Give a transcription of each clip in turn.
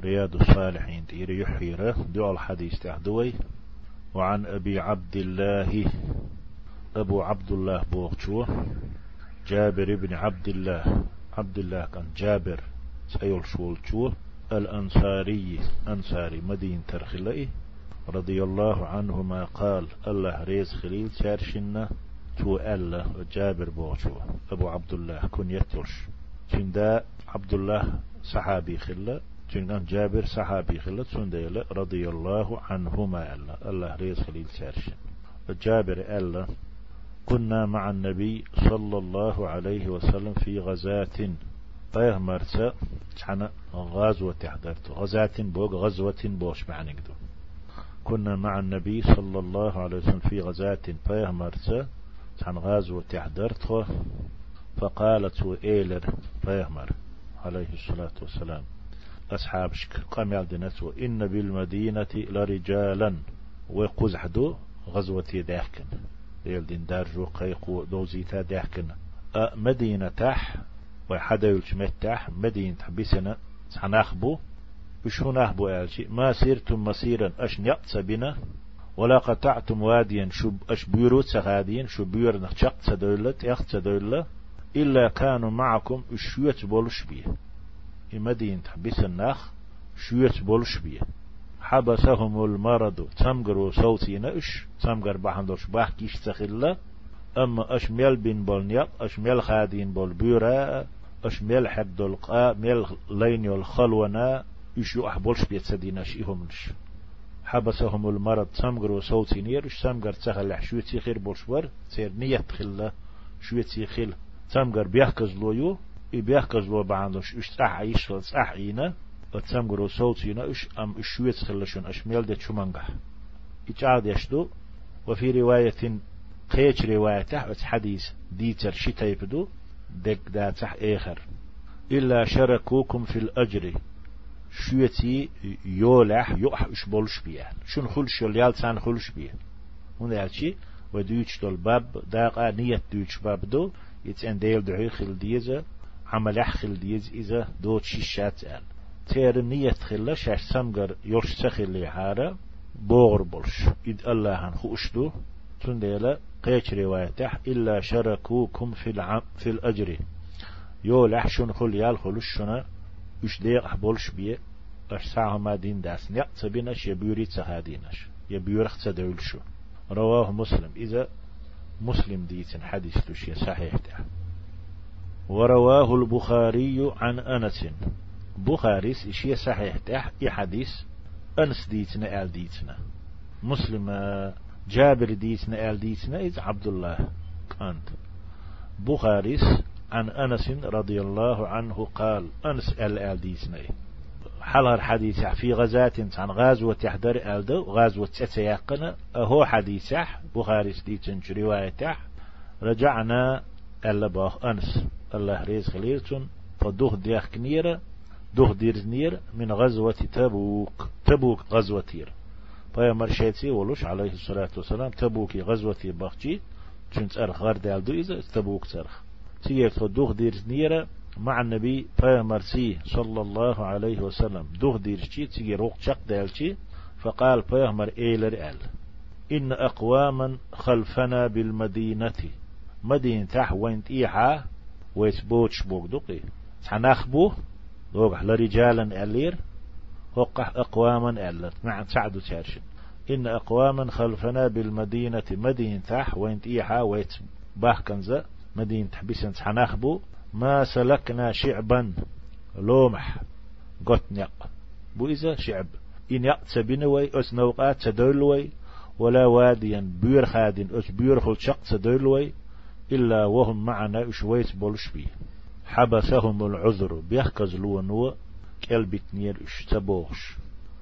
رياض الصالحين تير يحيرة دو الحديث تحدوي وعن أبي عبد الله أبو عبد الله بوغشو جابر بن عبد الله. عبد الله كان جابر سيول شول شو الأنصاري أنصاري مدين ترخلئي رضي الله عنهما قال الله ريز خليل شارشنا تو ألا جابر بوغشو أبو عبد الله كن يتلش تندا عبد الله صحابي خلا تندا جابر صحابي خلا تندا رضي الله عنهما ألا. الله ريز خليل شارشن جابر ألا كنا مع النبي صلى الله عليه وسلم في غزاة. طيه مرسى حنا غزوة تحضرت غزاة بوغ غزوة بوش معنى كنا مع النبي صلى الله عليه وسلم في غزاة. طيه مرسى حن غزوة تحضرت فقالت إيلر طيهمر عليه الصلاة والسلام. أصحاب شك قام يالدنت إن بالمدينة لرجالا. وقزحدو غزوة داكن يلدين دارجو قيقو دوزيتا داكن مدينة تح وحدا يلش تح مدينة بسنة سنخبو وشو نخبو ألشي؟ ما سيرتم مسيرا أش نقص بنا؟ ولا قطعتم واديا. شو أش بيرو سغادين شو بير نخشق سدولة يخت إلا كانوا معكم. شوية بولش بيه. إمدين تحبس النخ شوية بولش بيه حبسهم المرض تمقروا صوتي نأش تمقر بحندوش باح كيش تخلا أما أش ميل بين بول أش ميل خادين بول بيرا أش ميل حد القاء ميل لين الخلونا يشو أحبولش بيت سديناش إهمنش حبسهم المرض تمقروا صوتي نير وش تمقر تخلع شوية خير بولشور سير نية خلا شوية خير تمقر بيحكز لويو إي بيحكز لو بعندوش إش تح عيش تح عينا تمقر صوتينا إش أم إشويت خلشون أشميل دي شمانقح إيش عاد يشدو وفي رواية قيش رواية تحت حديث ديتر شتاي بدو دك دا تح آخر إلا شركوكم في الأجر شويتي يولح يوح إش بولش بيه شون خلش يال تان خلش بيه هنا يالشي ودوش دول باب داقا نية دوش باب دو يتسان ديل دعي خل ديزة عمل خل ديز إذا دوت شيشات آل تير نية خلا شاش سمغر يرش سخلي حارة بوغر بولش. إد الله عن خوشدو تنديلا قيش روايته. إلا شركوكم في العم في الأجر. يو لحشن خل يال خلوشنا وش ديق بولش بيه. أش ساعة ما دين داس. نيق تبينش يبيوري تهادينش يبيورخ تدولشو رواه مسلم. إذا مسلم ديتن حديث تشي صحيح ده. ورواه البخاري عن أنس. بخاري إشي صحيح. إي حديث أنس ديتنا آل ديتنا. مسلم جابر ديتنا آل ديتنا إذ عبد الله كانت. بخاري عن أنس رضي الله عنه قال أنس آل آل ديتنا. حلر حديث في غزاة عن غازوة تحضر ألدو غازوة تتيقن. هو حديث بخاري سديتن رواية رجعنا ألا باخ أنس. الله ريز خليلتون فدوه ديخ كنيرة دوه دير نير من غزوة تبوك تبوك غزوة تير. فيا مرشيتي ولوش عليه الصلاة والسلام تبوكي غزوة باخجي تشنت أرخ غرد ألدو إذا تبوك ترخ تيجي فدوه دير نيرة مع النبي فيمرسي صلى الله عليه وسلم. دوغ ديرشي تيجي روق شق دالشي فقال فيهمر إيلر أل. إن أقواما خلفنا بالمدينة. مدينة تح وين تيحا ويتبوتش بوك دوقي تنخبو دوغح لرجالا ألير وقح أقواما ألر مع سعدو تارشن إن أقواما خلفنا بالمدينة مدينة تح وين تيحا ويت باهكنزا مدينة تحبسن تنخبو ما سلكنا شعبا لومح قط نق. بو إذا شعب. إن يقت بنوي أس نوقات تدولوي ولا واديا بير خادن أس بير خل شق تدولوي إلا وهم معنا شويت بولش بي حبسهم العذر. بيحكز لونو. كلبت نير اشتبوش.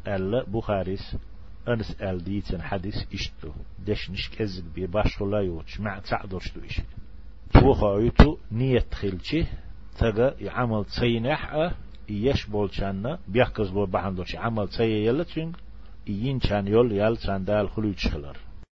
ألا بخاريس أنس أل ديتن حديث إشتو. دش نش كذب بي باش لا يوتش مع تعدرش تو إشتو. توخايتو نية خلشي تغا يعمل تسينح يش بولشانا. بيحكز بول بحندوش. عمل تسي يلا تشنگ ين چان يول يال چاندال خلوچ خلر